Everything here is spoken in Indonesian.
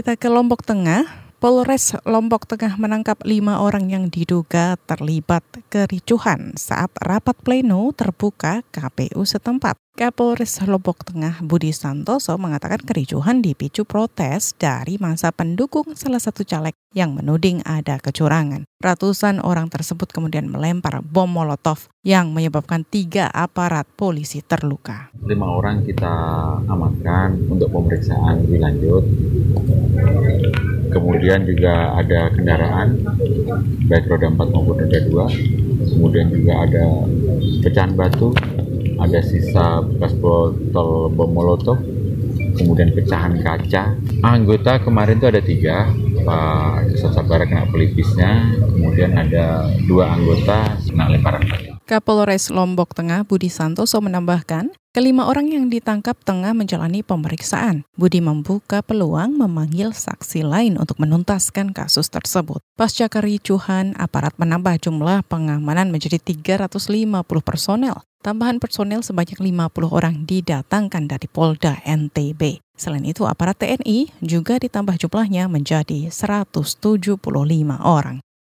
kita ke Lombok Tengah. Polres Lombok Tengah menangkap lima orang yang diduga terlibat kericuhan saat rapat pleno terbuka KPU setempat. Kapolres Lombok Tengah Budi Santoso mengatakan kericuhan dipicu protes dari masa pendukung salah satu caleg yang menuding ada kecurangan. Ratusan orang tersebut kemudian melempar bom molotov yang menyebabkan tiga aparat polisi terluka. Lima orang kita amankan untuk pemeriksaan lebih lanjut kemudian juga ada kendaraan baik roda 4 maupun roda 2 kemudian juga ada pecahan batu ada sisa bekas botol bom molotov kemudian pecahan kaca. Anggota kemarin itu ada tiga Pak Sabara kena pelipisnya kemudian ada dua anggota kena lemparan Kapolres Lombok Tengah Budi Santoso menambahkan, kelima orang yang ditangkap tengah menjalani pemeriksaan. Budi membuka peluang memanggil saksi lain untuk menuntaskan kasus tersebut. Pasca kericuhan, aparat menambah jumlah pengamanan menjadi 350 personel. Tambahan personel sebanyak 50 orang didatangkan dari Polda NTB. Selain itu, aparat TNI juga ditambah jumlahnya menjadi 175 orang.